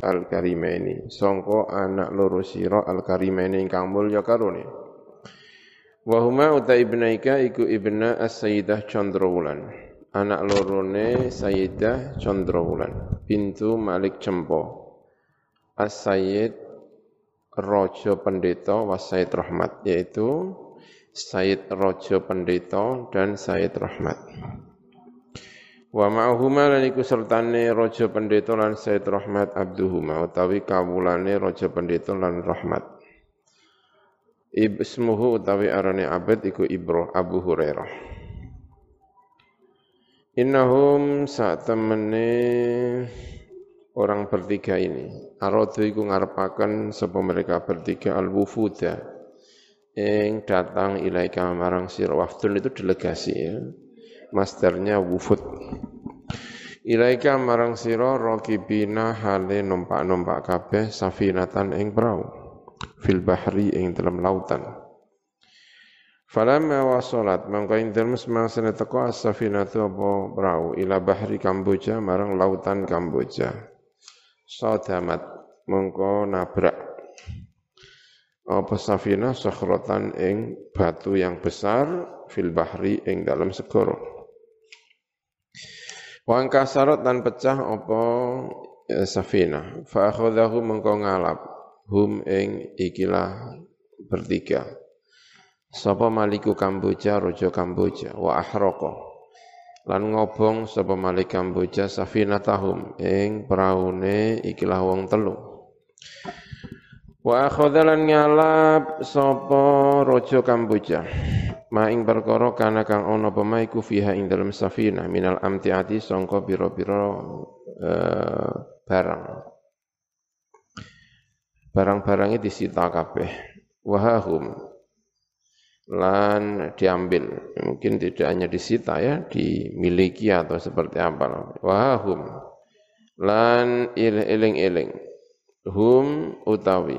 al-karimaini sangka anak loro sira al-karimaini ingkang mulya karone. Wa huma uta ibnaika iku ibna as-sayyidah Chandrawulan. Anak lorone Sayyidah Chandrawulan. Pintu Malik Cempo. As-sayyid Rojo Pendeta was Sayyid Rahmat yaitu Sayyid Rojo Pendeta dan Sayyid Rahmat Wa ma'huma lan iku sertane raja pendeta lan Said Rahmat Abduhuma utawi kawulane raja pendeta lan Rahmat. Ibsmuhu utawi arane abad iku Ibro Abu Hurairah. Innahum saat temene orang bertiga ini. Aradu iku ngarepaken sapa mereka bertiga al-wufuda yang datang ilaika marang sira. Wafdun itu delegasi ya masternya wufud. Ilaika marang sira rakibina hale numpak-numpak kabeh safinatan ing perahu fil bahri ing dalam lautan. Falamma wasalat mangka ing dalem semangsane teko as-safinatu apa perahu ila bahri Kamboja marang lautan Kamboja. Sadamat mengko nabrak apa safina sakhratan ing batu yang besar fil bahri ing dalam segoro Wa kasarat dan pecah apa ya, safina. Fa akhadahu mengko ngalap hum ing ikilah bertiga. Sapa maliku Kamboja raja Kamboja wa ahraqa. Lan ngobong sapa malik Kamboja tahum ing peraune ikilah wong telu. Wa akhadhalan ngalap sapa raja Kamboja. Ma ing perkara kana kang ana apa iku fiha ing dalam safinah minal amtiati sangka pira-pira uh, barang. Barang-barangnya disita kabeh. Wahahum. Lan diambil. Mungkin tidak hanya disita ya dimiliki atau seperti apa. Wahahum. Lan iling-iling hum utawi.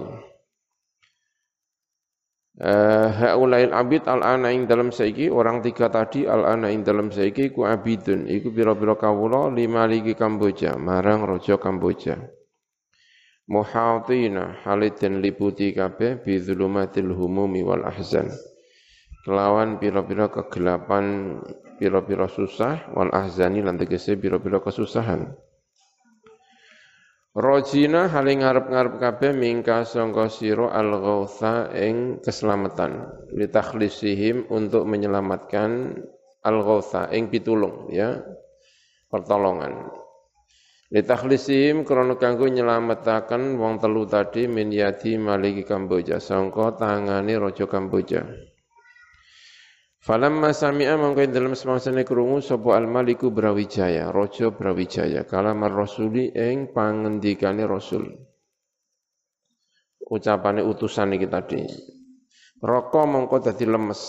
Uh, haulail abid al-ana ing dalam saiki orang tiga tadi al-ana ing dalam saiki ku abidun. Iku pira-pira kawula lima ligi Kamboja marang raja Kamboja. Muhatina halidin liputi kabeh bi zulumatil humumi wal ahzan. Kelawan pira-pira kegelapan pira-pira susah wal ahzani lan tegese pira-pira kesusahan Rojina haling ngarep-ngarep kabeh mingka sangka sira al-ghautha ing keselamatan. Litakhlisihim untuk menyelamatkan al-ghautha ing pitulung ya. Pertolongan. Litakhlisihim krana kanggo nyelametaken wong telu tadi min yadi maliki Kamboja. Sangka tangane raja Kamboja Falamma sami'a mangko dalam semangsane krungu sapa al-maliku Brawijaya, raja Brawijaya, kalamar rasuli ing pangendikane rasul. Ucapane utusan iki tadi. Roko mongko dadi lemes.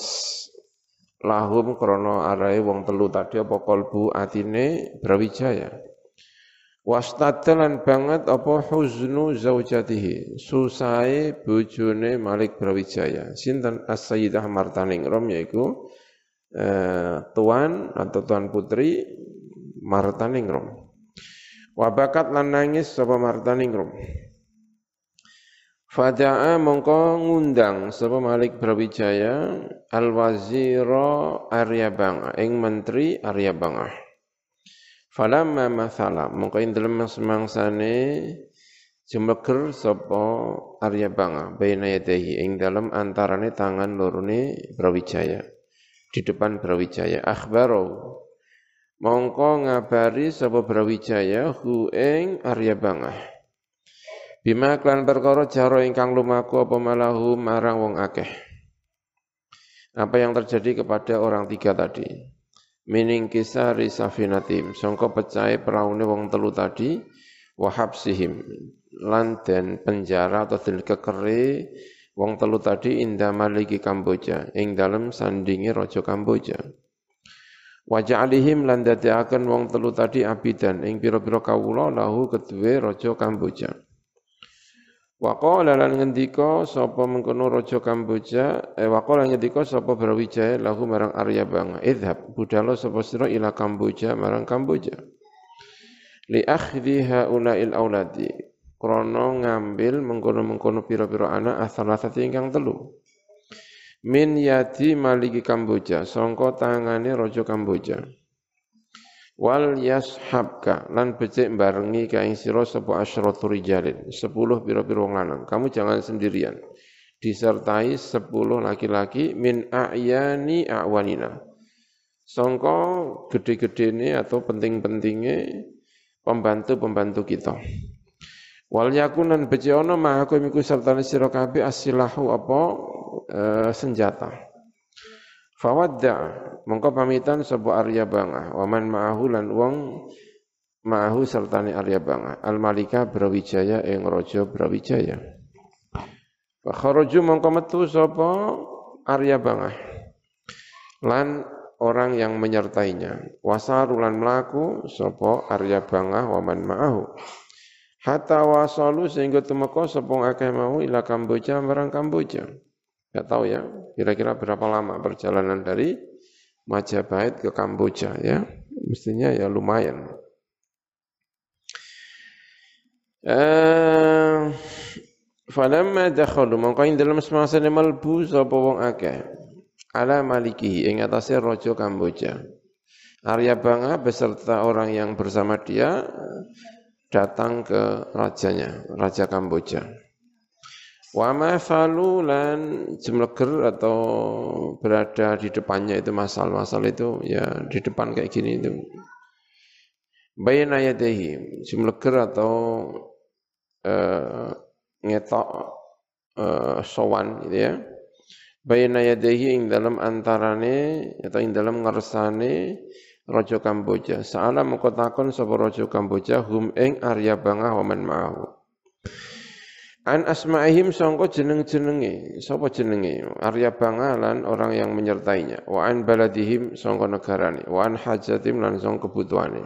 Lahum krana arahe wong telu tadi apa kalbu atine Brawijaya. Wastadalan banget apa huznu zaujatihi, susai bojone Malik Brawijaya. Sinten As-Sayyidah Martaningrum yaiku eh, tuan atau tuan putri Martaningrum. Wabakat lan nangis sapa Martaningrum. Faja'a mongko ngundang sapa Malik Brawijaya Al-Wazira Aryabanga ing menteri Aryabanga. Falamma mathala mongko ing dalem semangsane jemleger sapa Arya Banga baina yadayhi ing dalem antarane tangan lorone Brawijaya di depan Brawijaya. Akhbaro mongko ngabari sapa Brawijaya hu ing Arya Banga. Bima klan perkara jaro ingkang lumaku apa malahu marang wong akeh. Apa yang terjadi kepada orang tiga tadi mining kisari safinatim sangka pecahe peraune wong telu tadi wahabsihim. Lan den penjara atau den kekeri wong telu tadi indah maliki Kamboja. Ing dalem sandingi raja Kamboja. Wajah alihim lan akan wong telu tadi abidan. Ing pira-pira kawula lahu kedue raja Kamboja Waqala lan ngendika sapa mengkono raja Kamboja eh waqala ngendika sapa Brawijaya lahu marang Arya Banga. Idhab budalo sapa sira ila Kamboja marang Kamboja. Li akhdhi haula'il auladi krono ngambil mengkono-mengkono pira-pira anak asalasati ingkang telu. Min yadi maliki Kamboja sangka tangane raja Kamboja wal yashabka lan becik barengi ka ing sira sapa asyratu rijalin 10 pira-pira wong lanang. Kamu jangan sendirian. Disertai 10 laki-laki min a'yani a'wanina. Sangka gede-gedene atau penting-pentinge pembantu-pembantu kita. Wal yakunan becik ana ma'akum iku sertane sira kabeh asilahu apa e, senjata fawadda mongko pamitan sapa Arya Bangah. Waman ma'ahu lan wong ma'ahu sertane Arya Bangah. Al malika Brawijaya ing raja Brawijaya. Wa kharaju mongko metu sapa Arya Bangah. Lan orang yang menyertainya. Wasarulan melaku sapa Arya Bangah waman ma'ahu. Hatta wasalu sehingga temeka sapa akeh mau ila Kamboja marang Kamboja. Gak tahu ya, kira-kira berapa lama perjalanan dari Majapahit ke Kamboja ya. Mestinya ya lumayan. Eh, falamma dakhalu mongko ing dalem semasa malbu sapa wong akeh ala maliki ing atase raja Kamboja. Arya Banga beserta orang yang bersama dia datang ke rajanya, raja Kamboja. Wa ma falulan jemleger atau berada di depannya itu masal-masal itu ya di depan kayak gini itu. Bayna yadayhi jemleger atau uh, ngetok uh, sowan gitu ya. Bayna yadayhi ing dalam antarane atau ing dalam ngersane Raja Kamboja. Sa'ala mengkotakon sapa Raja Kamboja hum ing Arya Bangah wa man ma'ahu. An asma'ihim sangka jeneng-jenenge, sapa jenenge? Arya Bangalan orang yang menyertainya. Wa an baladihim sangka negarane, wa an hajatim lan sangka kebutuhane.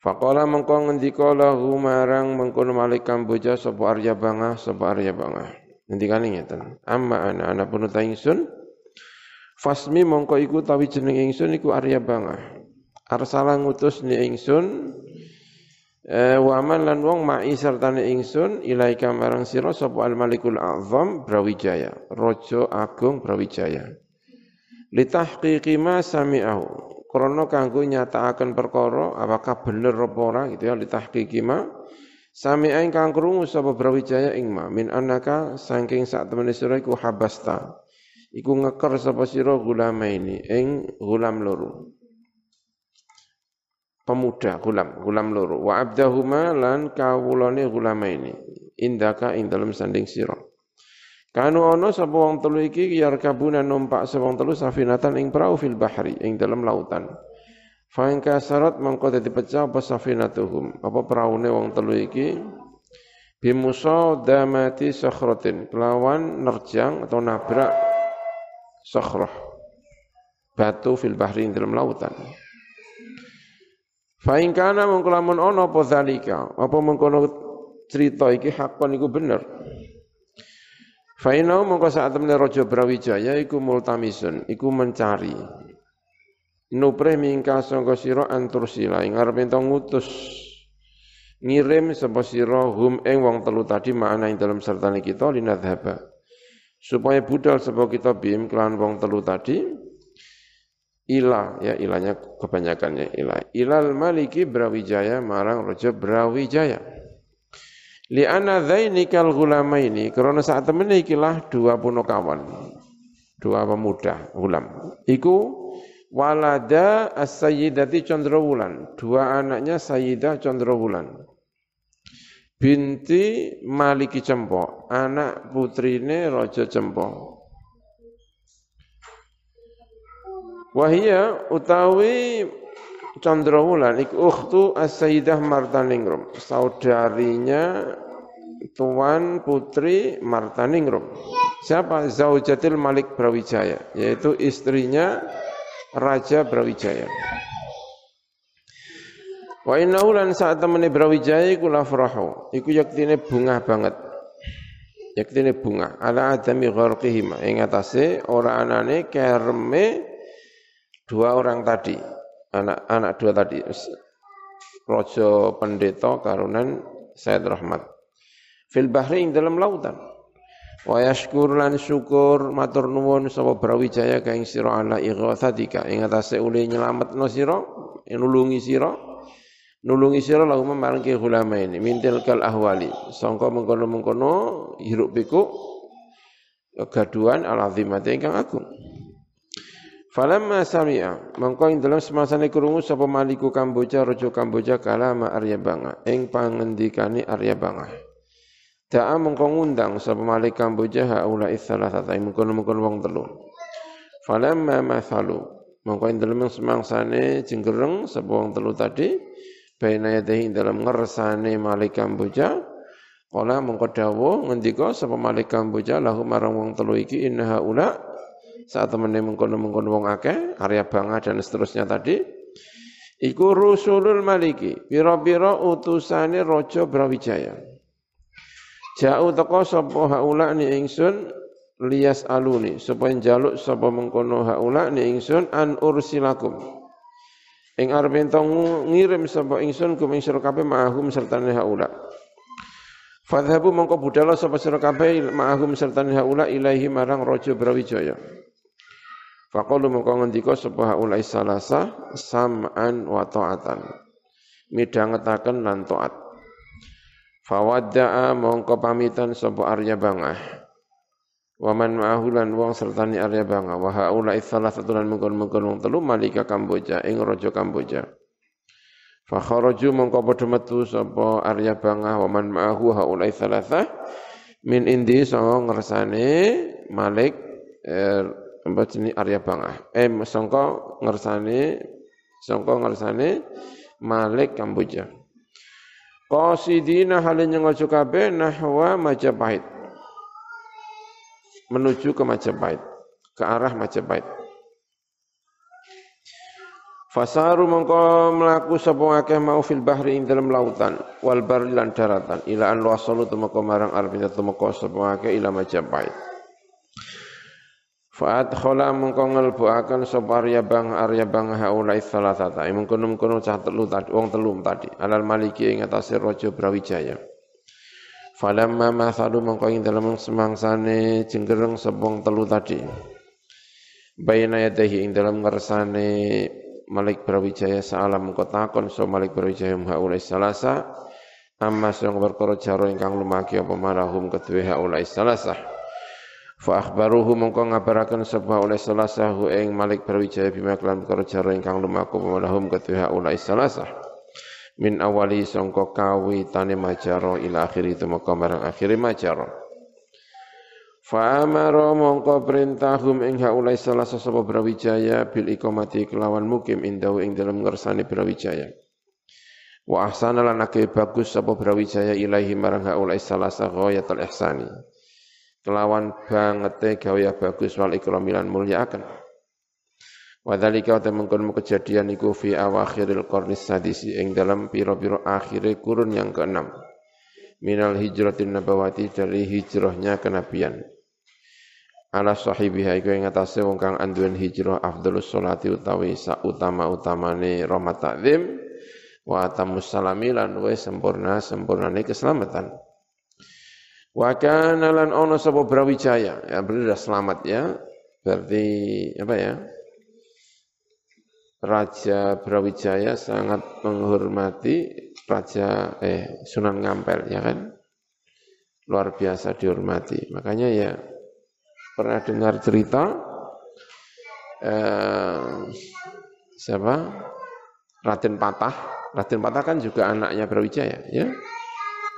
Faqala mengko ngendika lahu marang mengkono Malik Kamboja sapa Arya Bangah sapa Arya Bangah. Ngendikane ngeten. Amma ana ana pun ingsun Fasmi mongko iku tawi jeneng ingsun iku Arya Bangah. Arsala ngutus ni ingsun Eh, waman lan wong ma'i sertane ingsun ilaika marang sira sapa al malikul azam brawijaya. Raja agung brawijaya. Litahqiqi ma sami'ahu. Krana kanggo nyatakaken perkara apakah bener apa ora gitu ya litahqiqi ma. Sami'a kang krungu sapa brawijaya ing ma. Min annaka saking sak temene sira iku habasta. Iku ngeker sapa sira gulama ini ing gulam loro pemuda gulam gulam loro. Wa abdahuma lan kawulane gulamaini. Indaka ing dalem sanding sira. Kanu ana sapa wong telu iki yarkabuna numpak sapa wong telu safinatan ing prau fil bahri ing dalem lautan. Fa ing kasarat mangko dadi pecah apa safinatuhum? Apa praune wong telu iki? Bimusa damati sakhratin kelawan nerjang atau nabrak sakhrah batu fil bahri ing dalem lautan Fa in kana mongko lamun ana apa zalika, apa mengkono cerita iki hakon iku bener. Fa inna mongko saat temene raja Brawijaya iku multamisun, iku mencari. Nupreh mingka sangka sira antursila ing arep ngutus ngirim sapa sira hum ing wong telu tadi makna ing dalam sertane kita linadhaba supaya budal sapa kita bim kelan wong telu tadi ila ya ilahnya kebanyakannya ilah ilal maliki brawijaya marang raja brawijaya. Li ana dzainikal ini karena saat temen ikilah dua punokawan dua pemuda gulam. Iku walada as-sayyidati Condrowulan dua anaknya Sayyidah Condrowulan binti Maliki Cempo anak putrine Raja Cempo Wahia utawi Chandrawulan iku ukhtu As-Sayyidah Martaningrum, saudarinya tuan putri Martaningrum. Siapa? Zaujatil Malik Brawijaya, yaitu istrinya Raja Brawijaya. Wa innahu lan saat temene Brawijaya iku lafrahu, iku yaktine bunga banget. Yaktine bunga ala adami gharqihima ing atase ora anane kerme dua orang tadi, anak-anak dua tadi, rojo pendeta karunan Said Rahmat. Fil bahri ing dalam lautan. Wa yashkur lan syukur matur nuwun sapa Brawijaya ka ing sira ala ighathatika ing atase ule nyelametno sira nulungi sira nulungi sira lahu marang ki hulamaini mintil kal ahwali sangka mengkono-mengkono hiruk pikuk kegaduhan al-azimati ingkang agung Falamma sami'a mongko ing dalam semasane krungu sapa maliku Kamboja raja Kamboja kalama Aryabanga ing pangendikane Aryabanga. Da'a mongko ngundang sapa malik Kamboja haula itsalatsata mengkono-mengkono wong telu. Falamma mathalu mongko ing dalam semangsane jenggereng sapa wong telu tadi baina yadahi dalam ngersane malik Kamboja Kala mongko dawuh ngendika sapa malik Kamboja lahu marang wong telu iki inna haula saat temen mengkono-mengkono wong akeh, Arya Banga dan seterusnya tadi, iku rusulul maliki, pira-pira utusane raja Brawijaya. Jauh teko sapa haula ni ingsun lias aluni supaya jaluk sapa mengkono haula ni ingsun an ursilakum. Ing arep ngirim sapa ingsun kum ing sira kabeh ma'ahum sertane haula. Fadhabu mongko budala sapa sira kabeh ma'ahum sertane haula ilahi marang raja Brawijaya. Faqalu mengko ngendika sapa ulai salasa sam'an wa ta'atan. Midhangetaken lan taat. Fawadda'a mongko pamitan sapa Arya Bangah. Waman ma'ahu lan wong sertani Arya Bangah wa haula salasatu lan mengkon-mengkon wong telu malika Kamboja ing raja Kamboja. Fa kharaju mongko padha metu Arya Bangah waman ma'ahu haula salasa min indi sanga ngersane Malik er, apa jenis Arya Bangah. Eh sangka ngersane sangka ngersane Malik Kamboja. Qasidina halin ngojo kabeh nahwa Majapahit. Menuju ke Majapahit, ke arah Majapahit. Fasaru mongko melaku sapa akeh mau fil bahri ing dalam lautan wal barri lan daratan ila an wasalu tumeka marang arep tumeka sapa akeh ila Majapahit. Fa'at khola mengko ngelbuaken sapa Arya Bang Arya Bang haula salasata. Mengkono-mengkono cah telu tadi wong telu tadi. Alal maliki ing atase raja Brawijaya. Falamma masalu mengko ing dalem semangsane jenggereng sapa telu tadi. Bayna yadahi ing dalam ngersane Malik Brawijaya salam mengko takon so Malik Brawijaya haula salasa. Amma sing perkara jaro ingkang lumaki apa marahum kedue haula salasa. Fa akhbaruhu mongko ngabaraken sapa oleh salasahu ing Malik Brawijaya bima kelan perkara cara ingkang lumaku pemulahum ketuha ulai salasah. Min awali sangka kawitane majaro ila akhiri tumeka marang akhiri majaro. Fa amara mongko perintahum ing haulai salasa sapa Brawijaya bil iqamati kelawan mukim indahu ing dalam ngersani Brawijaya. Wa ahsana lan bagus sapa Brawijaya ilahi marang haulai salasa ghayatul ihsani kelawan bangete gawe bagus wal ikramilan mulyaaken wa dzalika temengkon kejadian iku fi awakhiril qarni sadisi ing dalam piro-piro akhire kurun yang keenam. Minal hijratin nabawati dari hijrahnya kenabian. Ala sahibiha iku ing atase wong kang anduwen hijrah afdhalus sholati utawi sa utama-utamane rahmat takzim wa atamus salami lan sempurna sempurnane keselamatan Wa kana lan ono sapa Brawijaya. Ya berarti sudah selamat ya. Berarti apa ya? Raja Brawijaya sangat menghormati Raja eh Sunan Ngampel ya kan. Luar biasa dihormati. Makanya ya pernah dengar cerita eh, siapa? Raden Patah. Raden Patah kan juga anaknya Brawijaya ya.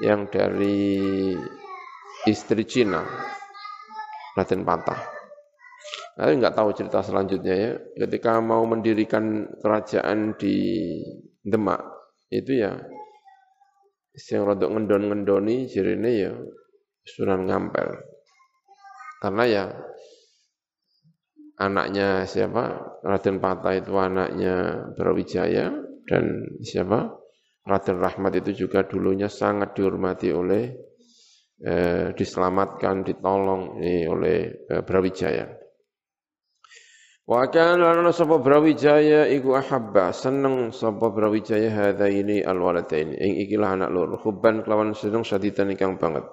Yang dari istri Cina, Raden Patah. Saya nggak tahu cerita selanjutnya ya. Ketika mau mendirikan kerajaan di Demak, itu ya yang rodok ngendon-ngendoni jirine ya Sunan Ngampel. Karena ya anaknya siapa? Raden Patah itu anaknya Brawijaya dan siapa? Raden Rahmat itu juga dulunya sangat dihormati oleh eh, diselamatkan, ditolong ini oleh eh, Brawijaya. Wa kana lana sapa Brawijaya iku ahabba seneng sapa Brawijaya hadza ini alwaladain. Ing ikilah anak loro hubban kelawan seneng sadidan ingkang banget.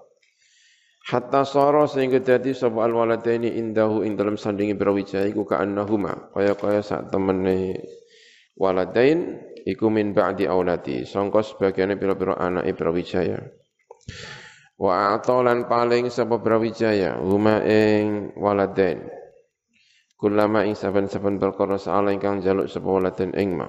Hatta sara sehingga dadi sapa alwaladaini indahu ing dalam sandingi Brawijaya iku annahuma kaya-kaya sak temene waladain iku min ba'di aulati sangka sebagiane pira-pira anake Brawijaya Wa atolan paling sapa Brawijaya huma ing waladain Kulama ing saben-saben perkara saala ingkang jaluk sapa waladen ing ma.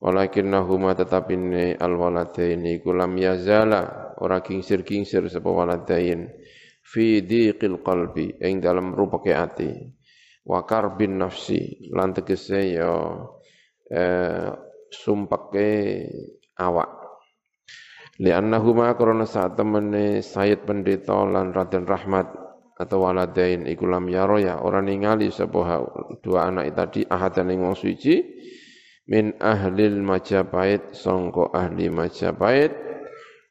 Walakinnahuma tetapine alwaladaini kulam yazala ora kingsir-kingsir sapa waladain fi diqil qalbi ing dalam rupake ati. Wa karbin nafsi lan tegese ya eh, sumpake awak. Liannahuma karena saat temene Sayyid Pendeta lan Raden Rahmat atau waladain iku lam yaro ya orang ningali sapa dua anak tadi ahadan ing wong suci min ahlil Majapahit sangka ahli Majapahit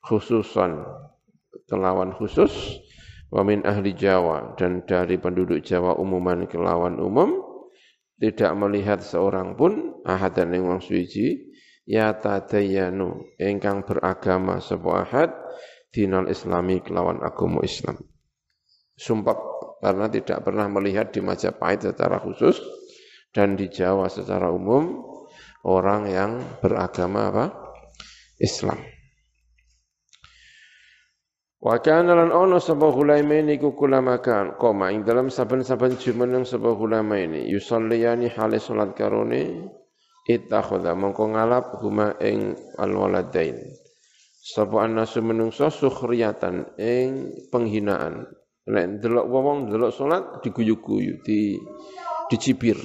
khususan kelawan khusus wa min ahli Jawa dan dari penduduk Jawa umuman kelawan umum tidak melihat seorang pun ahadan ing wong suci ya tadayanu ingkang beragama sapa ahad dinal islami kelawan agama Islam sumpah karena tidak pernah melihat di Majapahit secara khusus dan di Jawa secara umum orang yang beragama apa? Islam. Wa kana lan ono sapa hulaimain iku kulamakan koma ing dalam saben-saben jumeneng sapa hulaimain yusalliyani hale salat karone ittakhadha mongko ngalap huma ing alwaladain sapa annasu menungso sukhriyatan ing penghinaan Nek delok wong delok salat diguyu-guyu, di dicibir.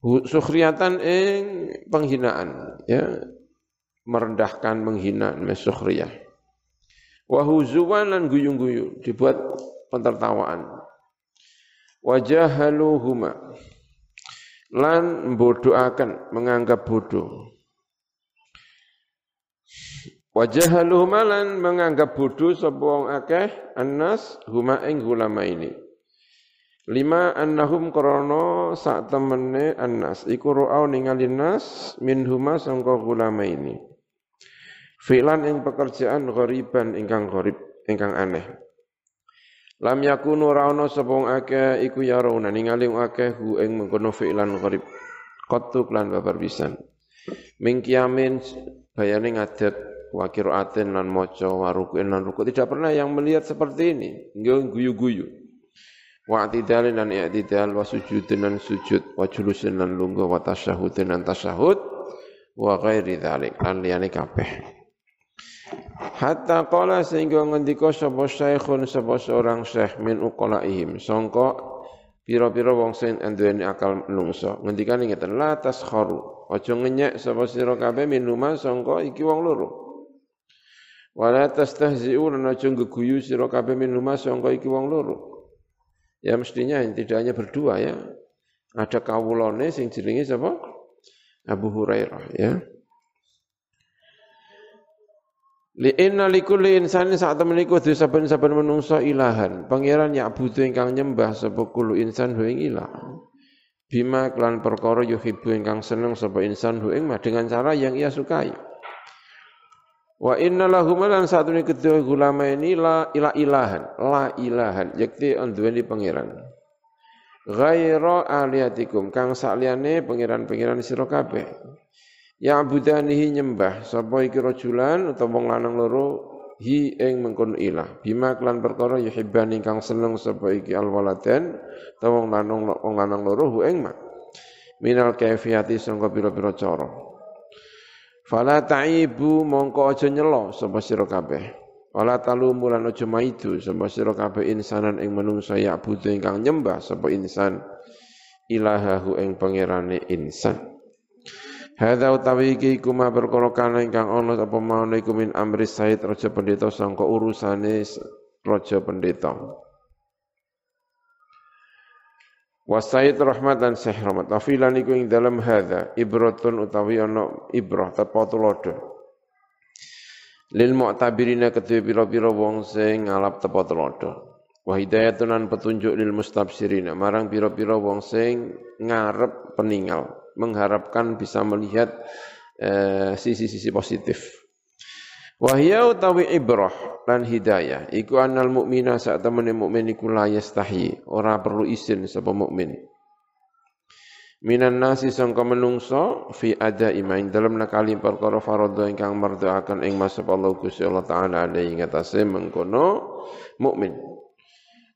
Sukhriatan ing penghinaan, ya. Merendahkan, menghina, mesukhriyah. Wa huzuwan lan guyu-guyu, dibuat pentertawaan. Wajahaluhuma lan bodoakan, menganggap bodoh. Wajah malan menganggap bodoh wong akeh annas huma ing ulama ini. Lima annahum krana sak temene annas iku ro'au ningali nas min huma sangka ulama ini. Filan ing pekerjaan ghariban ingkang gharib ingkang aneh. Lam yakunu ra'una sapa wong akeh iku yaruna ningali wong akeh hu ing mengkono fi'lan gharib. Qattu lan babar pisan. Mingkiamin bayane ngadat wa qiraatin lan maca wa ruku'in lan ruku' tidak pernah yang melihat seperti ini nggih guyu-guyu wa i'tidalin lan i'tidal wa sujudin lan sujud wa julusin lan lungguh wa tasyahudin lan tasyahud wa ghairi dzalik lan liyane kabeh Hatta qala sehingga ngendika sapa syekhun sapa seorang syekh min uqalaihim sangka pira-pira wong sing anduweni akal menungso ngendikane ngeten la taskharu aja ngenyek sapa sira kabeh minuma sangka iki wong loro Wala tastahzi'u lan aja geguyu sira kabeh min rumah sangka iki wong loro. Ya mestinya tidak hanya berdua ya. Ada kawulane sing jenenge sapa? Abu Hurairah ya. Li inna likulli insanin saat temen iku dhewe saben-saben menungso ilahan. Pangeran butuh ingkang nyembah sapa kulo insan hu ing ilah. Bima kelan perkara yuhibbu ingkang seneng sapa insan hu ing dengan cara yang ia sukai. Wa inna lahum lan satune kedua ulama ini la ila ilahan, la ilahan, yakti anduweni pangeran. Ghaira aliyatikum kang sakliyane pangeran-pangeran sira kabeh. Ya budanihi nyembah sapa iki rajulan utawa wong lanang loro hi ing mengkon ilah. Bima klan perkara yuhibban ingkang seneng sapa iki alwaladen utawa wong lanang wong lanang loro hu ing mak. Minal kaifiyati sangka pira-pira cara. Fala ta'ibu mongko aja nyelo sapa sira kabeh. Wala talumu lan aja maidu sapa sira kabeh insanan ing manungsa ya butuh ingkang nyembah sapa insan ilahahu ing pangerane insan. Hadza utawi iki iku ma perkara kana ingkang ana apa maune iku min amri Said raja pendeta sangka urusane raja pendeta. Wasaid rahmat dan syekh rahmat. Afilan iku ing dalam hadha ibratun utawi ana ibrah tepa tulodo. Lil mu'tabirina kedue pira-pira wong sing ngalap tepa tulodo. Wa hidayatun petunjuk lil mustabsirina marang pira-pira wong sing ngarep peninggal, mengharapkan bisa melihat eh, sisi-sisi eh, positif. Wahya utawi ibrah lan hidayah iku anal mukmina sak temene mukmin iku la ora perlu izin sapa mukmin. Minan nasi sangka menungso fi ada imain dalam nakali perkara faradha ingkang merdoakan ing masab Allah Gusti Allah taala alaihi ngatasé mengkono mukmin.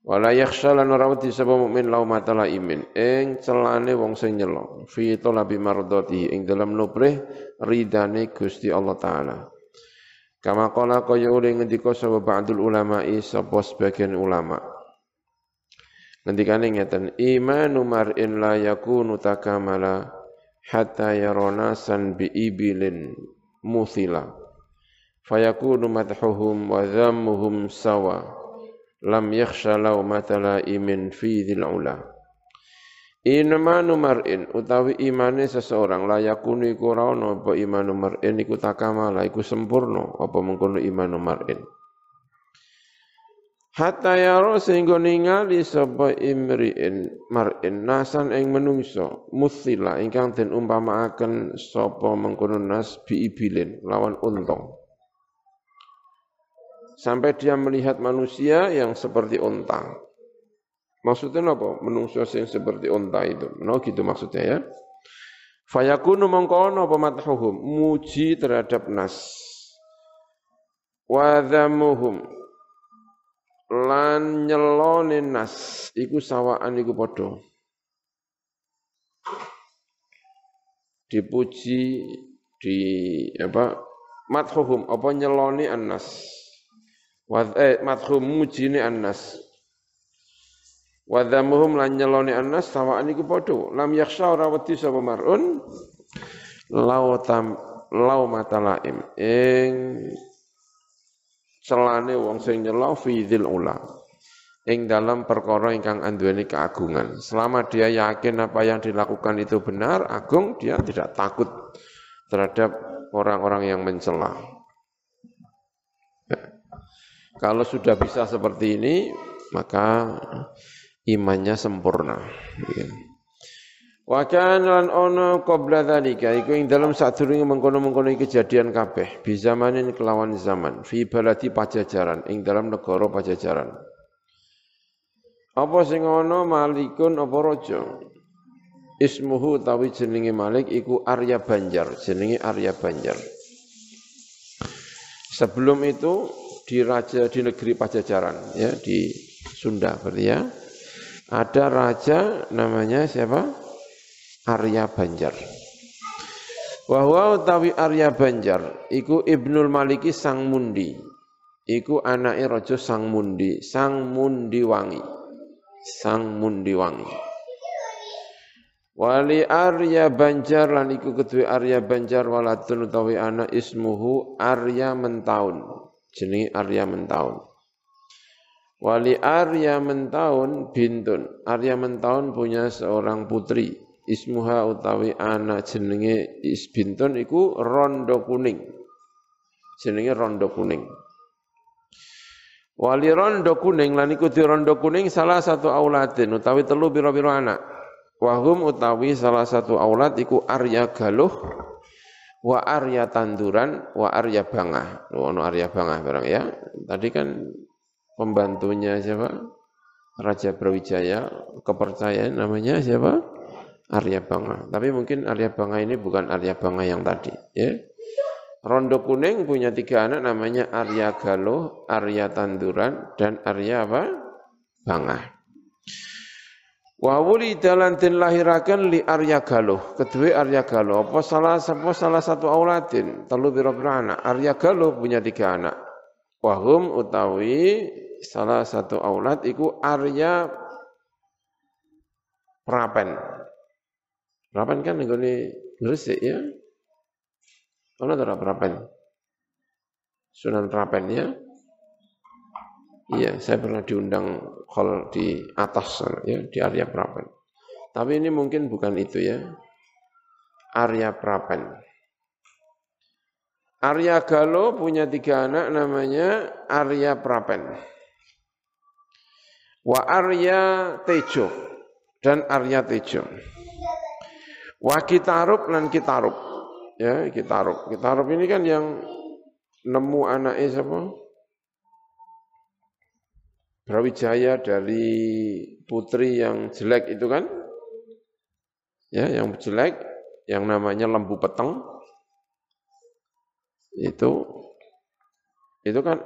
Wala yakhsha lan ora wedi sapa mukmin lau matala imin ing celane wong sing nyelo fi talabi mardati ing dalam nuprih ridane Gusti Allah taala. Kama qala kaya uli ngendika sapa ba'dul ulama'i sapa sebagian ulama. Ngendikane ngeten imanu mar'in la yakunu takamala hatta yarona san bi ibilin muthila fayakunu madhuhum wa dhammuhum sawa lam yakhsha matala imin fi dhil ula. Inama numar'in utawi imane seseorang layakunu iku ora ana apa imanu mar'in iku takamala iku sempurna apa mengkono imanu mar'in. Hatta yaro sehingga ningali sapa imri'in mar'in nasan ing menungso muthila ingkang den umpamaaken sapa mengkono nas bi ibilin lawan untong sampai dia melihat manusia yang seperti unta. Maksudnya apa? Manusia yang seperti unta itu. No gitu maksudnya ya. Fayakunu mengkono pemathuhum muji terhadap nas. Wadhamuhum lan nyelone nas iku sawaan iku padha. Dipuji di apa mathuhum apa nyeloni anas Wad eh madhum mujine annas. Wa dhammuhum lan nyeloni annas sawaan iku padha. Lam yakhsha ora wedi sapa mar'un lau tam lau matalaim ing celane wong sing nyelo fi dzil ula ing dalam perkara ingkang anduweni keagungan. Selama dia yakin apa yang dilakukan itu benar, agung, dia tidak takut terhadap orang-orang yang mencela. Kalau sudah bisa seperti ini, maka imannya sempurna. Wa kana lan ana qabla dzalika iku ing dalam sadurunge mengkono-mengkono kejadian kabeh bi zamanin kelawan zaman fi baladi pajajaran ing dalam negara pajajaran. Apa sing ana malikun apa raja? Ismuhu tawi jenenge Malik iku Arya Banjar, jenenge Arya Banjar. Sebelum itu di raja di negeri Pajajaran ya di Sunda berarti ya. Ada raja namanya siapa? Arya Banjar. Wahwa utawi Arya Banjar iku Ibnul Maliki Sang Mundi. Iku anake raja Sang Mundi, Sang Mundi Wangi. Sang Mundi Wangi. Wali Arya Banjar lan iku kedue Arya Banjar walatun utawi anak ismuhu Arya Mentaun jenenge Arya Mentaun. Wali Arya Mentaun bintun. Arya Mentaun punya seorang putri. Ismuha utawi anak jenenge Isbintun iku Rondo Kuning. Jenenge Rondo Kuning. Wali Rondo Kuning lan iku di Rondo Kuning salah satu auladin utawi telu biro-biro anak. Wahum utawi salah satu aulad iku Arya Galuh wa arya tanduran wa arya bangah. Ono arya bangah barang ya. Tadi kan pembantunya siapa? Raja Brawijaya kepercayaan namanya siapa? Arya Bangah. Tapi mungkin Arya Bangah ini bukan Arya Bangah yang tadi, ya. Rondo Kuning punya tiga anak namanya Arya Galuh, Arya Tanduran, dan Arya apa? Bangah. Wa wulida lan den lahiraken li Arya Galuh, kedua Arya Galuh. Apa salah apa salah satu auladin, telu pira-pira anak. Arya Galuh punya tiga anak. Wahum utawi salah satu aulad iku Arya Prapen. Prapen kan nggone Gresik ya. Ono ora Prapen? Sunan Prapen ya. Iya, saya pernah diundang hall di atas ya, di Arya Prapen. Tapi ini mungkin bukan itu ya. Arya Prapen. Arya Galo punya tiga anak namanya Arya Prapen. Wa Arya Tejo dan Arya Tejo. Wa Kitarub lan Kitarub. Ya, Kitarub. Kitarub ini kan yang nemu anaknya siapa? Brawijaya dari putri yang jelek itu kan? Ya, yang jelek, yang namanya lembu peteng. Itu itu kan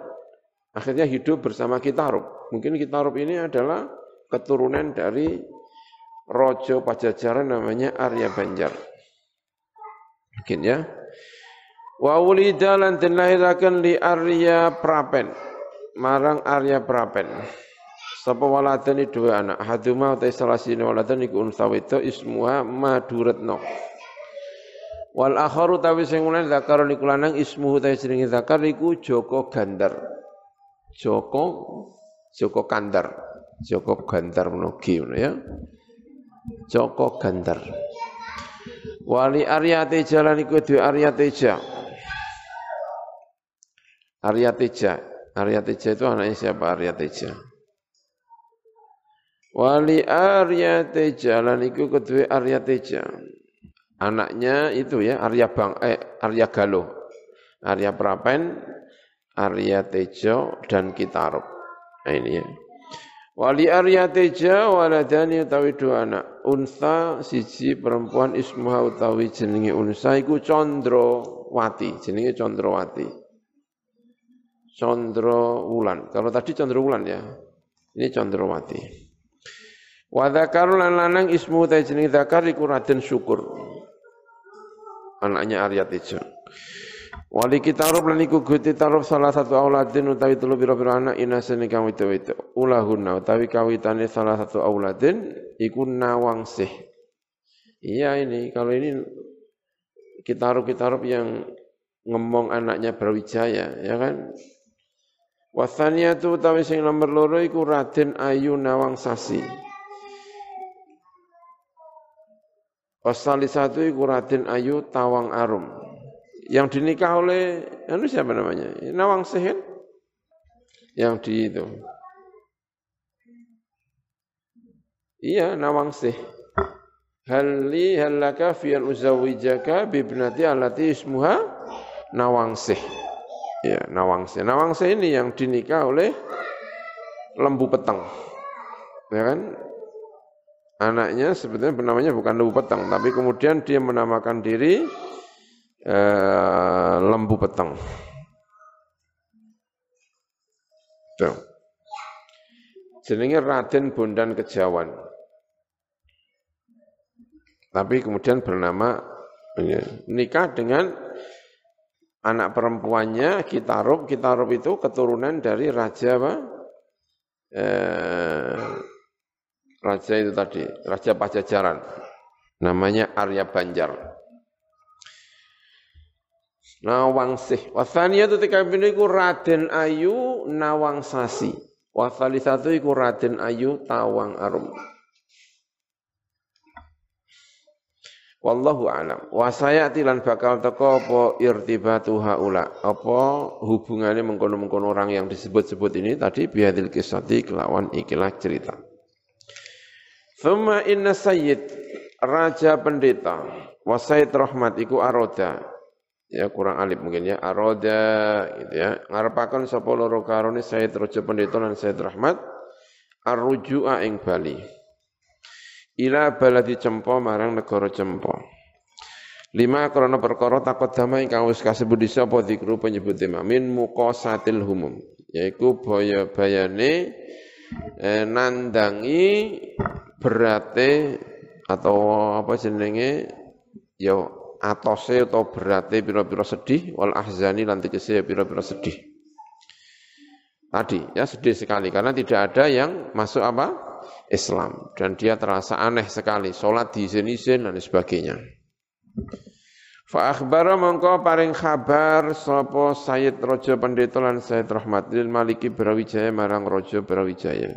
akhirnya hidup bersama Kitarub. Mungkin Kitarub ini adalah keturunan dari rojo pajajaran namanya Arya Banjar. Mungkin ya. Wa wulida lan den lahiraken li Arya Prapen. Marang Arya Prapen. Sapa waladane dua anak. Haduma utai salah sini waladan iku unsa ismuha Maduretno. Wal akharu tawi sing zakar niku lanang ismuhu ta jenenge zakar iku Joko Gandar. Joko Joko Kandar. Joko Gandar menugi ya. Joko Gandar. Wali Arya Teja lan iku dhewe Arya Teja. Arya Teja. Arya Teja itu anaknya siapa Arya Teja? Wali Arya Teja lan kedua Arya Teja. Anaknya itu ya Arya Bang eh Arya Galuh. Arya Prapen, Arya Tejo dan Kitarub. Nah ini ya. Wali Arya Teja waladani utawi dua anak. Unsa siji perempuan ismuha utawi jenenge unsa iku Condrowati, jenenge Condrowati. Condro Wulan. Kalau tadi Condro Wulan ya. Ini Condrowati. Wa dzakaru lan lanang ismu ta jenenge dzakar iku Raden Syukur. Anaknya Arya Teja. Wali kitarub lan iku gusti tarub salah satu auladin utawi telu pira-pira anak inasene kang wedok-wedok. Ulahuna utawi kawitane salah satu auladin iku nawangsih. Iya ini kalau ini kitarub-kitarub yang ngomong anaknya Brawijaya ya kan. Wasaniyatu utawi sing nomor loro iku Raden Ayu Nawangsasi. Wasali satu iku Raden Ayu Tawang Arum yang dinikah oleh anu siapa namanya? Nawang Sehen yang di itu. Iya, Nawang Seh. Halli halaka fi an uzawijaka bibnati allati ismuha Nawangsih. Ya, Nawangsih. Nawangsih ini yang dinikah oleh lembu petang. Ya kan? Anaknya sebetulnya namanya bukan lembu petang, tapi kemudian dia menamakan diri eh, lembu petang. Tuh. Jenenge Raden Bondan Kejawan. Tapi kemudian bernama ya, nikah dengan anak perempuannya Kitarub. Kitarub itu keturunan dari raja apa? Eh, raja itu tadi, raja Pajajaran. Namanya Arya Banjar. Nawangsih. Wasaniyatu tikapin iku Raden Ayu Nawangsasi. satu iku Raden Ayu Tawang Arum. Wallahu alam. Wa sayati lan bakal teko apa irtibatu haula. Apa hubungannya mengkono-mengkono orang yang disebut-sebut ini tadi bihadil kisati kelawan ikilah cerita. Thumma inna sayyid raja pendeta wa sayyid rahmat iku aroda ya kurang alif mungkin ya aroda gitu ya ngarepaken sapa loro karone Said Raja Pendeta lan Said Rahmat arrujua ing Bali ila baladi cempo marang negara cempo lima krana perkara takut dama ingkang wis kasebut disa apa dikru penyebut tema min muqasatil humum yaiku baya bayane eh, nandangi berate atau apa jenenge ya atose atau berate pira-pira sedih wal ahzani lan tegese pira-pira sedih. Tadi ya sedih sekali karena tidak ada yang masuk apa? Islam dan dia terasa aneh sekali salat di izin-izin dan sebagainya. Fa akhbara mongko paring kabar sapa Sayyid Raja Pendeta lan Sayyid Rahmatil Maliki Brawijaya marang Raja Brawijaya.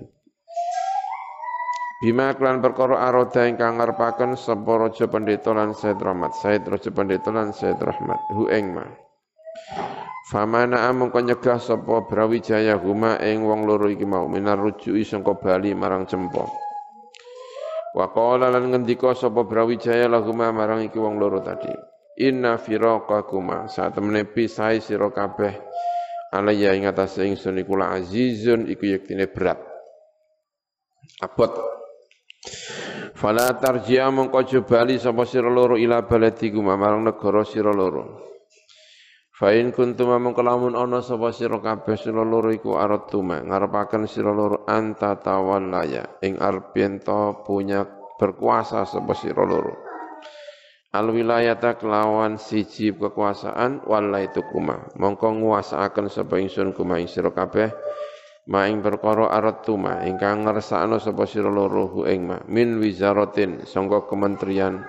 Bima klan perkara aroda ingkang ngarepaken sapa raja pendeta lan Said Rahmat, Said raja pendeta lan Said Rahmat, hu ing ma. Famana amung nyegah sapa Brawijaya huma ing wong loro iki mau minar rujui sangka bali marang cempo. Wa qala lan ngendika sapa Brawijaya lahuma marang iki wong loro tadi. Inna firaqakuma saat temene pisai sira kabeh alaya ing atase ingsun iku la azizun iku yektine berat. Abot. Fala tarji'a mongko bali sapa sira loro ila baladikum marang negara sira loro. Fa in kuntum amung kelamun ana sapa sira kabeh sira loro iku aratuma ngarepaken sira loro anta tawallaya ing arep punya berkuasa sapa sira loro. Al wilayata kelawan siji kekuasaan walaitu kuma mongko nguasaaken sapa ingsun kuma ing sira kabeh ma ing perkara aratuma ingkang ngersakno sapa sira loro ing ma. Min wizaratin sangka kementerian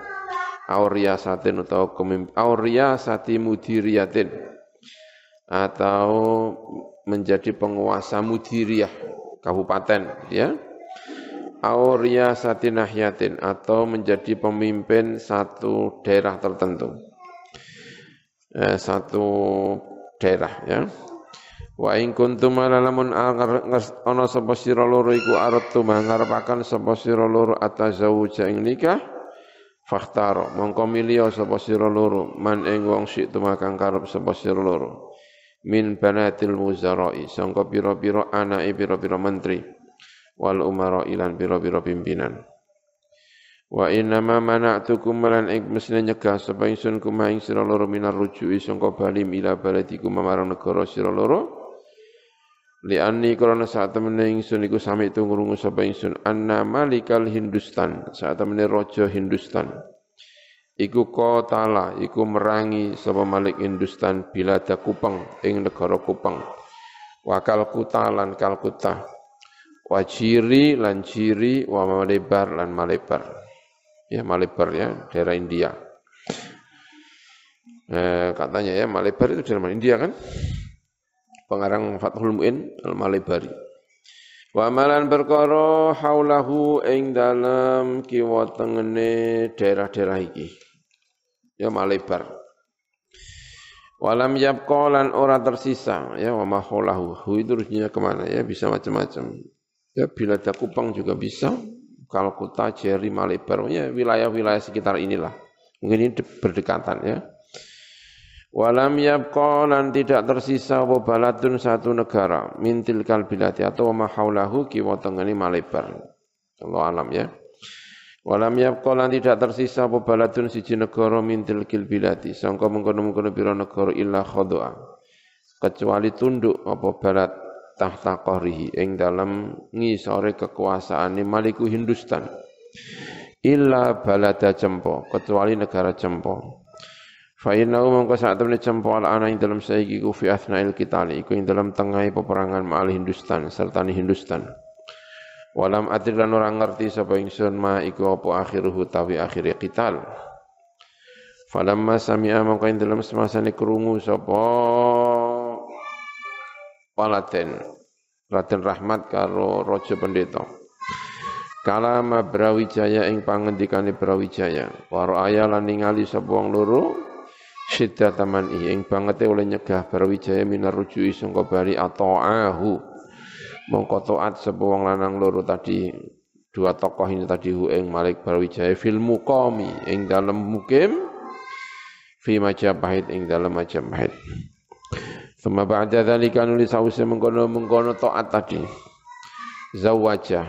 auriyasatin utawa auriyasati mudiriyatin atau menjadi penguasa mudiriyah kabupaten ya. Auria satinahyatin atau menjadi pemimpin satu daerah tertentu. Eh, satu daerah ya. Wa in kuntum lamun ana sapa sira loro iku arep ngarepaken sapa sira loro atazawuja ing nikah fakhtaro mongko milio sapa sira loro man ing wong sik tumakang karep sapa sira loro. Min banatil muzarai sangka pira-pira anake pira-pira menteri. Wal umara ilan pira-pira pimpinan. Wa inna ma mana'tukum malan ing mesine nyegah sapa ingsun kuma ing sira loro minar rujui sangka bali ila baladikum marang negara sira loro li anni krana saat temene ingsun iku sami tungrungu sapa ingsun. Anna malikal hindustan saat temene raja hindustan. Iku kotala iku merangi sapa malik hindustan bilada kupang ing negara kupang. Wakal kuta lan kalkuta wajiri lan ciri wa malebar lan malebar. Ya malebar ya daerah India. Eh, katanya ya malebar itu daerah India kan pengarang Fathul Mu'in Al-Malibari. Wa malan perkara haulahu ing dalam kiwa tengene daerah-daerah iki. Ya malebar. Walam yabqa lan ora tersisa ya wa mahaulahu. Hu itu rujunya ke mana ya bisa macam-macam. Ya bila ada Kupang juga bisa. Kalkuta, Jeri, Malebar, ya wilayah-wilayah sekitar inilah. Mungkin ini berdekatan ya. Walam yabqa lan tidak tersisa apa baladun satu negara mintil kalbilati atau mahaulahu kiwa tengeni malebar. Allah alam ya. Walam yabqa lan tidak tersisa apa baladun siji negara mintil kilbilati sangka mengkono-mengkono pira negara illa khodoa. Kecuali tunduk apa balad tahta qahrihi ing dalam ngisore kekuasaane Maliku Hindustan. Illa balada Cempo, kecuali negara Cempo. Fa innahu mongko sak temne cempol ana ing dalam saiki ku fi athna'il qitali iku ing dalam tengah peperangan ma'al Hindustan serta ni Hindustan. Walam adri lan ora ngerti sapa ingsun ma iku apa akhiruhu tawi akhir qital. Falamma sami'a mongko ing dalam semasane krungu sapa Palaten Raden Rahmat karo Raja Pendeta. Kalama Brawijaya ing pangendikane Brawijaya. Waro aya lan ningali sapa wong loro syiddat taman ing banget oleh nyegah Brawijaya minar rujui sangka bali ata'ahu mongko taat sapa wong lanang loro tadi dua tokoh ini tadi hu ing Malik Brawijaya fil muqami ing dalem mukim fi Majapahit ing dalem Majapahit Suma ba'da dzalika nulis sause mengkono-mengkono taat tadi. Zawaja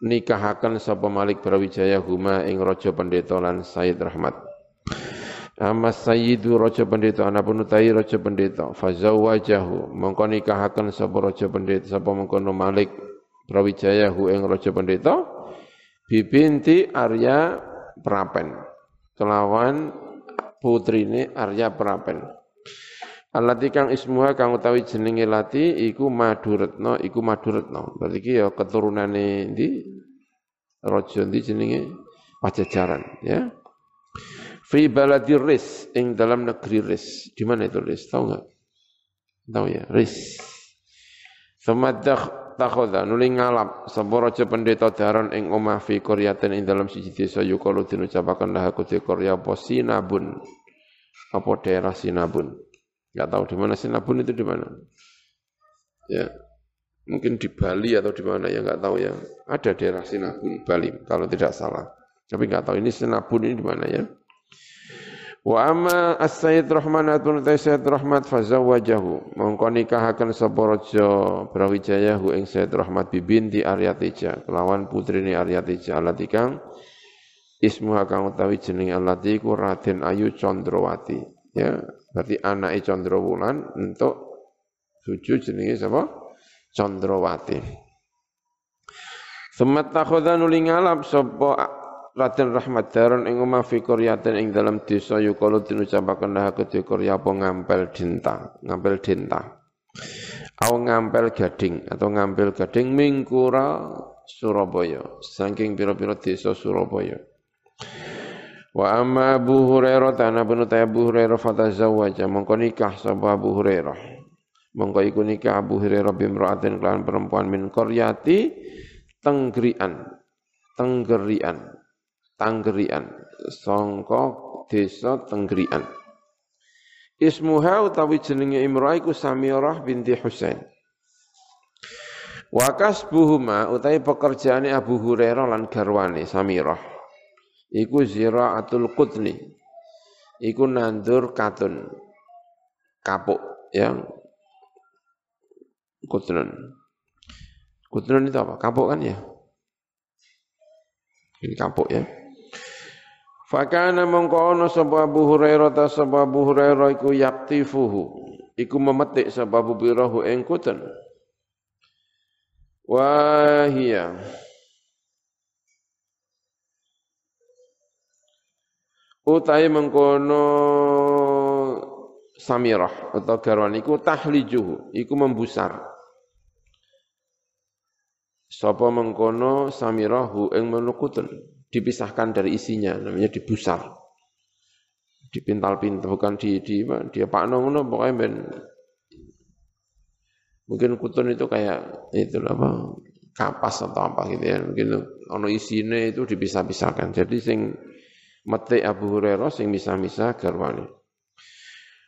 nikahaken sapa Malik Brawijaya huma ing raja pendeta lan Said Rahmat Amma sayyidu raja pendeta ana penutai raja pendeta. Fazawajahu mongko nikahaken sapa raja pendeta sapa mengkono Malik Brawijaya hu ing raja pendeta? Bibinti Arya Prapen. Kelawan putrine Arya Prapen. Alati kang ismuha kang utawi jenenge lati iku Maduretno iku Maduretno berarti iki ya keturunane ndi raja ndi jenenge? Pajajaran ya Fi baladi ris, ing dalam negeri ris. Di mana itu ris? Tahu enggak? Tahu ya, ris. Semadak takhoda nuli ngalap sapa raja pendeta daron ing omah fi qaryatin ing dalam siji desa yukalu dinucapaken lah aku de qarya apa Sinabun. Apa daerah Sinabun. Enggak tahu di mana Sinabun itu di mana. Ya, mungkin di Bali atau di mana ya enggak tahu ya. Ada daerah Sinabun Bali kalau tidak salah. Tapi enggak tahu ini Sinabun ini di mana ya. Wa amma as-sayyid Rahman atun sayyid Rahmat fazawwajahu mongko nikahaken sapa raja Brawijaya hu ing sayyid Rahmat bibinti Aryatija. Kelawan putrine Aryatija alati kang. Ismu kang utawi jeneng alati ku Raden Ayu Condrowati ya berarti anake Condrowulan untuk suju jenenge sapa? Condrowati Semat takhoda nuli ngalap sapa Raden Rahmat Daron ing omah fi qaryatin ing dalam desa yukalu dinucapaken nah kedhe karya apa ngampel dinta, ngampel dinta. Au ngampel gading atau ngampel gading mingkura Surabaya, saking pira-pira desa Surabaya. Wa amma Abu Hurairah tanah ta Abu Hurairah fatazawwaja mongko nikah sapa Abu Hurairah. Mongko iku nikah Abu Hurairah bimra'atin kelan perempuan min qaryati Tenggrian. Tenggerian Tanggerian sangka desa Tenggerian Ismuha utawi jenenge Imrah iku Samirah binti Husain. Wakas buhuma utawi pekerjaane Abu Hurairah lan garwane Samirah iku ziraatul qutni. Iku nandur katun. Kapuk yang kutnun kutnun itu apa? Kapuk kan ya? Ini kapuk ya Fakana mongko ana sapa Abu Hurairah ta sapa Abu Hurairah iku yaktifuhu. Iku memetik sapa Abu Birahu ing kuten. Wahia. Utai mengkono Samirah atau garwan iku tahlijuhu, iku membusar. Sapa mengkono Samirahu ing menukutun dipisahkan dari isinya, namanya dibusar. Dipintal-pintal, bukan di, di dia pak ngono pokoknya ben mungkin kutun itu kayak itu apa kapas atau apa gitu ya. Mungkin ono isine itu dipisah-pisahkan. Jadi sing mati Abu Hurairah sing misah-misah garwane.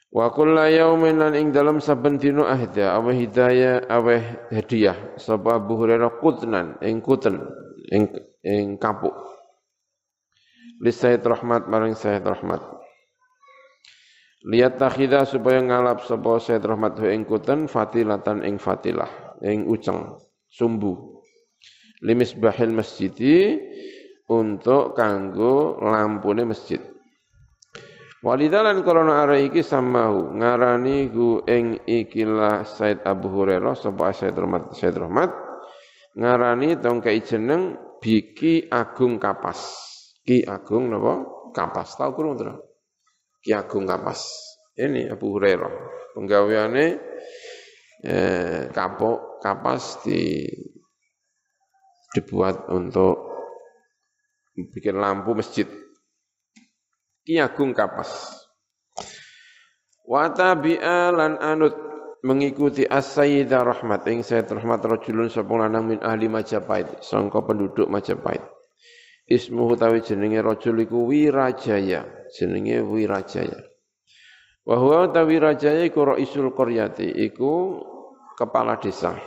Wa kullu yaumin lan ing dalam saben dina ahda awe hidayah awe hadiah. Sapa Abu Hurairah kutnan ing kuten ing ing kapuk li Sayyid Rahmat maring Sayyid Rahmat. Lihat takhidah supaya ngalap sapa Sayyid Rahmat hu ing kuten fatilatan ing fatilah ing uceng sumbu. Limis bahil masjidi untuk kanggo lampune masjid. Walidalan korona arah iki samahu ngarani gu ing ikilah Said Abu Hurairah sapa Said Rahmat Said Rahmat ngarani tongkai jeneng biki agung kapas Ki Agung napa? Kapas. Tahu kurang terus? Ki Agung Kapas. Ini Abu Hurairah. Penggaweane eh, kapok kapas di dibuat untuk bikin lampu masjid. Ki Agung Kapas. Watabi'a lan anut mengikuti as-sayyidah rahmat ing sayyid rahmat rajulun sapa lanang min ahli Majapahit sangka penduduk Majapahit Ismuhu tawi jenenge rajul iku Wirajaya, jenenge Wirajaya. Wa huwa tawi Wirajaya iku raisul qaryati, iku kepala desa.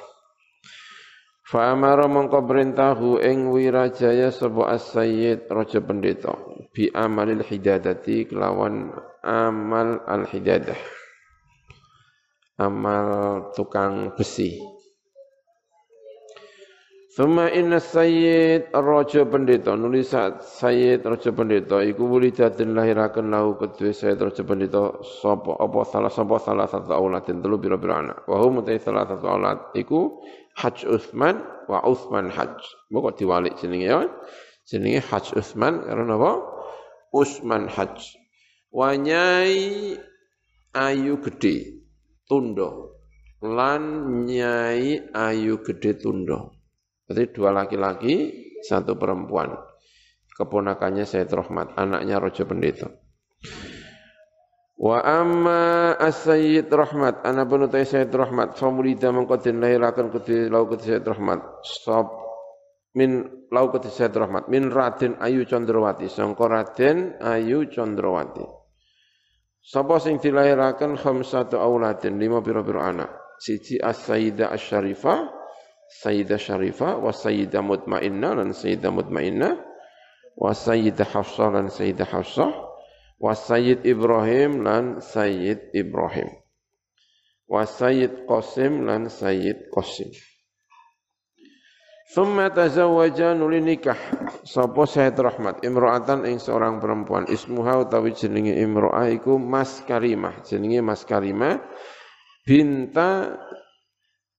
Fa amara mongko perintahu ing Wirajaya sapa as-sayyid raja pendeta bi amalil hidadati kelawan amal al hidadah. Amal tukang besi. Suma inna sayyid raja pendeta. Nulis sayyid raja pendeta. Iku wulidatin lahiraken lahu kedue sayyid raja pendeta. Sapa apa salah sapa salah satu auladin. Telu pira-pira anak. Wa hum salah satu aulad. Iku Haj Utsman wa Utsman Haj. Moko diwalik jenenge ya. Jenenge Haj Utsman. Karena apa? Utsman Haj. Wanyai ayu gede tundo. Lan nyai ayu gede tundo Berarti dua laki-laki, satu perempuan. Keponakannya Sayyid Rahmat, anaknya Rojo Pendeta. Wa amma as-sayyid rahmat ana penutai sayyid rahmat famulida mengkodin lahirakan kudi lau kudi sayyid rahmat sob min lau kudi sayyid rahmat min raden ayu condrowati sangka raden ayu condrowati Sapa sing dilahiraken khamsatu auladin lima pira-pira anak. Siji as-sayyidah asy-syarifah, sayyidah syarifah wa sayyidah mutmainnah lan sayyidah mutmainnah wa sayyidah hafsah lan sayyidah hafsah wa sayyid Ibrahim lan sayyid Ibrahim wa sayyid Qasim lan sayyid Qasim. Thumma tazawwaja nuli nikah. Sapa Said Rahmat? Imra'atan ing seorang perempuan. Ismuha utawi jenenge imra'ah iku Mas Karimah jenenge Mas Karimah binta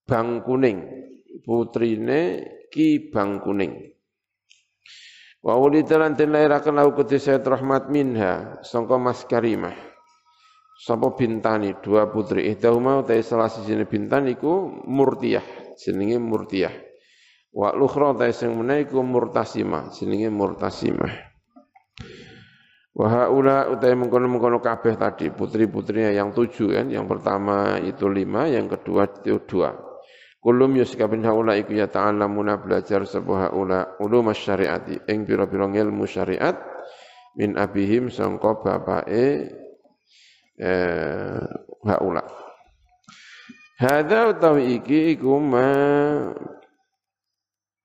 Bang Kuning putrine Ki Bang Kuning. Wa wulida lan den lairaken lahu Said Rahmat minha sangka Mas Karimah. Sapa bintani? Dua putri. Ihdahuma utawi salah sijine bintan iku Murtiyah jenenge Murtiyah. Wa lukhra ta sing meneh iku murtasimah, jenenge murtasimah. Wa haula utai mengkono-mengkono kabeh tadi putri-putrinya yang tujuh kan, yang pertama itu lima, yang kedua itu dua. Kulum yusikabin haula iku ya ta'allamuna belajar sebuah haula ulum syariati ing pira-pira ilmu syariat min abihim sangka bapake eh haula. Hadza utawi iki iku ma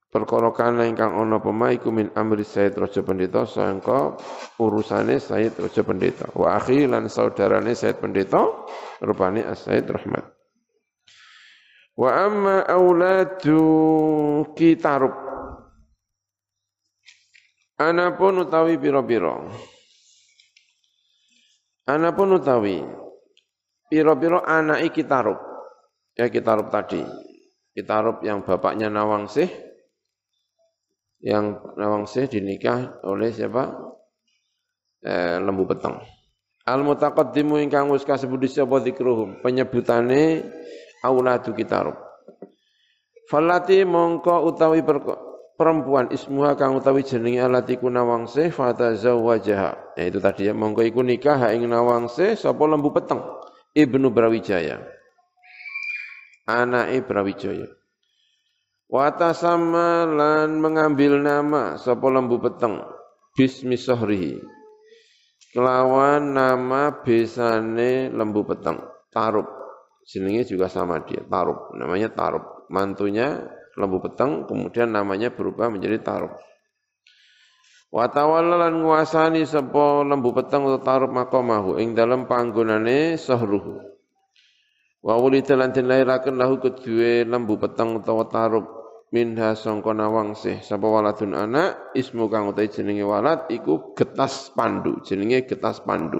perkara kana ingkang ana pema iku min amri Said Raja Pendeta sangka urusane Said Raja Pendeta. Wa akhi lan saudarane Said Pendeta rupane As-Said Rahmat wa amma auladu kitarub. Anapun utawi pira-pira. Anapun utawi pira-pira anake kitarub. Ya kitarub tadi. Kitarub yang bapaknya Nawangsih yang Nawangsih dinikah oleh siapa? Eh, lembu peteng. Al mutaqaddimu ingkang wis kasebut sapa zikruhum, penyebutane auladu kitarub. Falati mongko utawi perempuan ismuha kang utawi jenenge alati ku nawangsih fatazawwajaha. Ya itu tadi ya mongko iku nikah ing nawangsih sapa lembu peteng Ibnu Brawijaya. Anake Brawijaya. Watasama lan mengambil nama sapa lembu peteng bismi sohrihi. Kelawan nama besane lembu peteng, Tarub. Jenenge juga sama dia, Tarub. Namanya Tarub. Mantunya lembu peteng kemudian namanya berubah menjadi Tarub. Watawalla lan nguasani sapa lembu peteng atau Tarub makomahu ing dalam panggonane sohruhu. Wa wulida lan den lahu kedue lembu peteng utawa tarub minha sangka nawangsih sapa waladun anak ismu kang utahe jenenge walad iku getas pandu jenenge getas pandu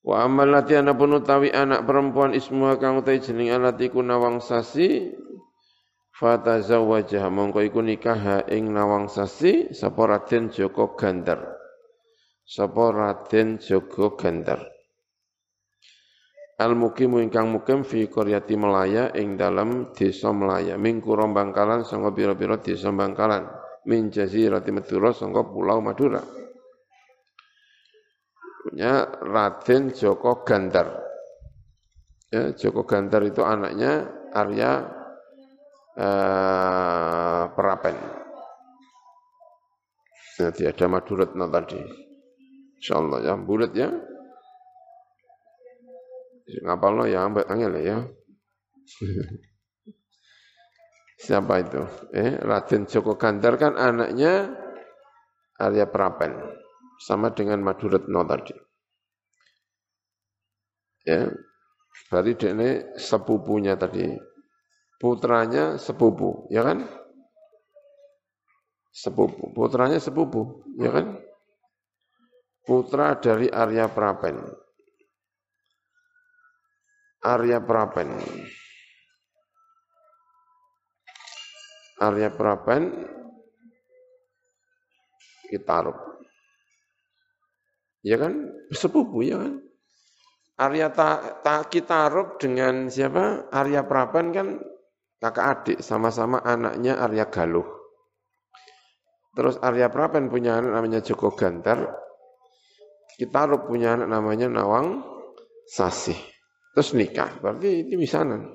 wa amal lati pun utawi anak perempuan ismu kang utahe jenenge alat iku nawangsasi fatazawwajah mongko iku nikah ing nawangsasi sapa Raden Joko Gandar sapa Raden Joko Gandar Al mukimu ingkang mukim fi qaryati Melaya ing dalam desa Melaya. Min kura Bangkalan sanga pira-pira desa Bangkalan. Min jazirati Madura sanga pulau Madura. Punya Raden Joko Gandar. Ya, Joko Gandar itu anaknya Arya eh, Perapen. Nanti ada Maduratna tadi. Insyaallah ya, bulat ya. Ngapal lo ya, ambek angel ya. Siapa itu? Eh, Raden Joko Gandar kan anaknya Arya Prapen. Sama dengan Maduretno tadi. Ya, berarti ini sepupunya tadi. Putranya sepupu, ya kan? Sepupu. Putranya sepupu, ya kan? Putra dari Arya Prapen. Arya Prapen. Arya Prapen Kitarub. Ya kan? Sepupu ya kan? Arya ta, ta Kitarub dengan siapa? Arya Prapen kan kakak adik, sama-sama anaknya Arya Galuh. Terus Arya Prapen punya anak namanya Joko Gantar. Kitarub punya anak namanya Nawang Sasih. Terus nikah, berarti itu misanan.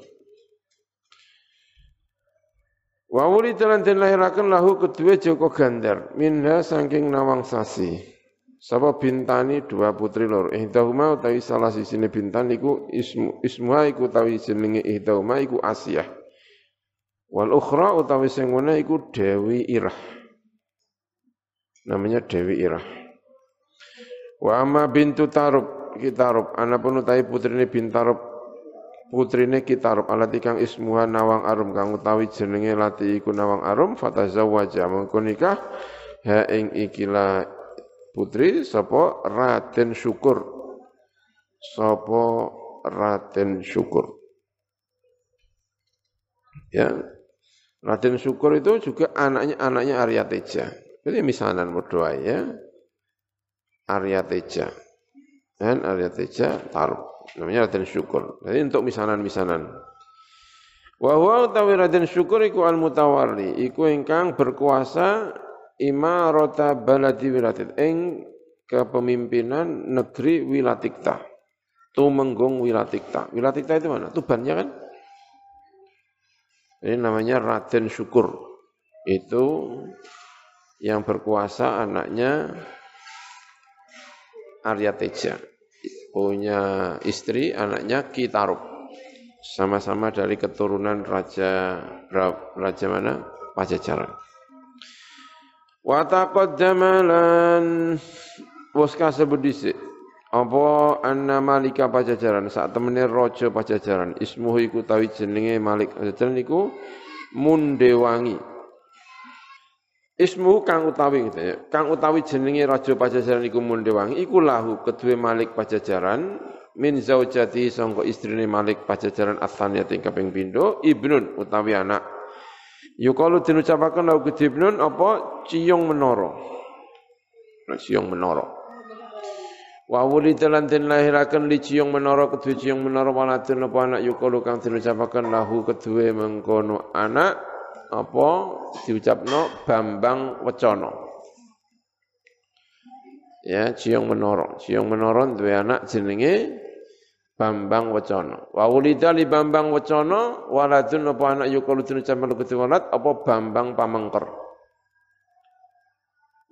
Wa wuli telan den lahiraken lahu kedua Joko Gandar minha saking nawang sasi. Sapa bintani dua putri loro. Ihdahuma utawi salah sisine bintan iku ismu ismuha iku utawi jenenge ihdahuma iku Asiyah. Wal ukhra utawi sing iku Dewi Irah. Namanya Dewi Irah. Wa amma bintu Tarub, Kitarub, ana pun utawi putrine Bintarub putrine Kitarub alati kang ismuha Nawang Arum kang utawi jenenge lati iku Nawang Arum fatazawwaja mengko nikah ha ing ikilah putri sapa Raden Syukur. Sapa Raden Syukur. Ya Raden Syukur itu juga anaknya anaknya Arya Teja jadi misanan berdoa ya. Arya Teja dan Arya Teja taruh namanya Raden Syukur. Jadi untuk misanan-misanan wa huwa utawi Raden Syukur iku al mutawarli iku ingkang berkuasa imarota baladi wilatit ing kepemimpinan negeri Wilatikta. Tumenggung Wilatikta. Wilatikta itu mana? Tubannya kan? Ini namanya Raden Syukur. Itu yang berkuasa anaknya Arya Teja. Punya istri anaknya Kitaruk. Sama-sama dari keturunan raja raja mana? Pajajaran. Wa taqaddama lan wis kasebut dhisik. Apa anna malika pajajaran? Saat temene raja pajajaran. Ismuhu iku tawi jenenge Malik. Pajajaran iku Mundewangi Ismu kang utawi gitu ya. Kang utawi jenenge raja pajajaran iku Mundewangi iku lahu kedue Malik pajajaran. Min zaujati sangka istrine Malik pajajaran. Athaniyat ing kaping pindho. Ibnun utawi anak Yukalu dinucapakan lau kedibnun apa ciyong menoro. Nah, ciyong menoro. Wa wulida lan den lahiraken li ciyong menoro kedue ciyong menoro waladun apa anak yukalu kang dinucapaken lahu kedue mengkono anak apa diucapno Bambang Wecana. Ya, ciyong menoro. Ciyong menoro duwe anak jenenge Bambang Wacana. Wa wulida li Bambang Wacana waladun apa anak yukalu dinucapan lebih walad apa Bambang Pamengker.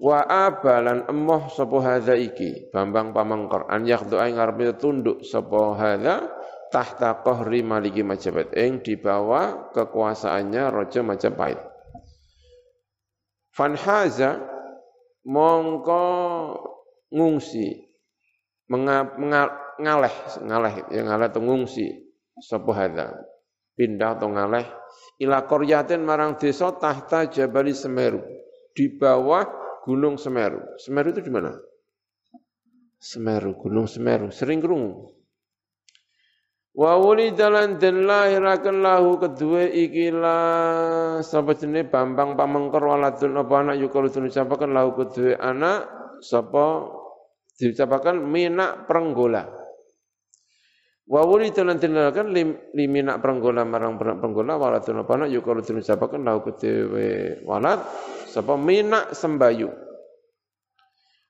Wa abalan emoh sapa hadza iki Bambang Pamengker an yakhdu aing ngarepe tunduk sapa hadza tahta qahri maliki Majapahit ing di bawah kekuasaannya Raja Majapahit. Fanhaza mongko ngungsi mengap, mengap, ngaleh, ngaleh ya ngaleh atau ngungsi sapa hadza. Pindah atau ngaleh ila qaryatin marang desa tahta Jabali Semeru, di bawah Gunung Semeru. Semeru itu di mana? Semeru, Gunung Semeru, sering kerungu. Wa wulidalan den lahiraken lahu kedua ikilah sapa jenenge Bambang Pamengker waladun apa anak yukalu diucapaken lahu kedua anak sapa diucapakan minak perenggola. Wa wulida lan tinalakan limina pranggola marang pranggola waladun apa yuk kalau diucapaken lau ketewe walad sapa minak sembayu.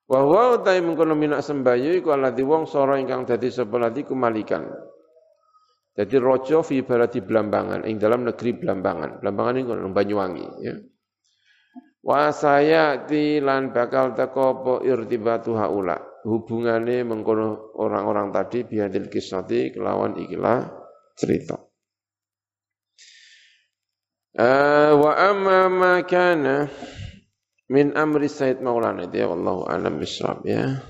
Wa huwa utai mengkono minak sembayu iku alladzi wong sora ingkang dadi sapa lati kumalikan. Jadi rojo fi baladi Blambangan ing dalam negeri Blambangan. Blambangan ini Banyuwangi ya. Wa sayati lan bakal teko apa irtibatu haula hubungannya mengkono orang-orang tadi biadil kisati kelawan ikilah cerita. Uh, wa amma ma kana min amri Said Maulana itu ya Allah alam bisawab ya.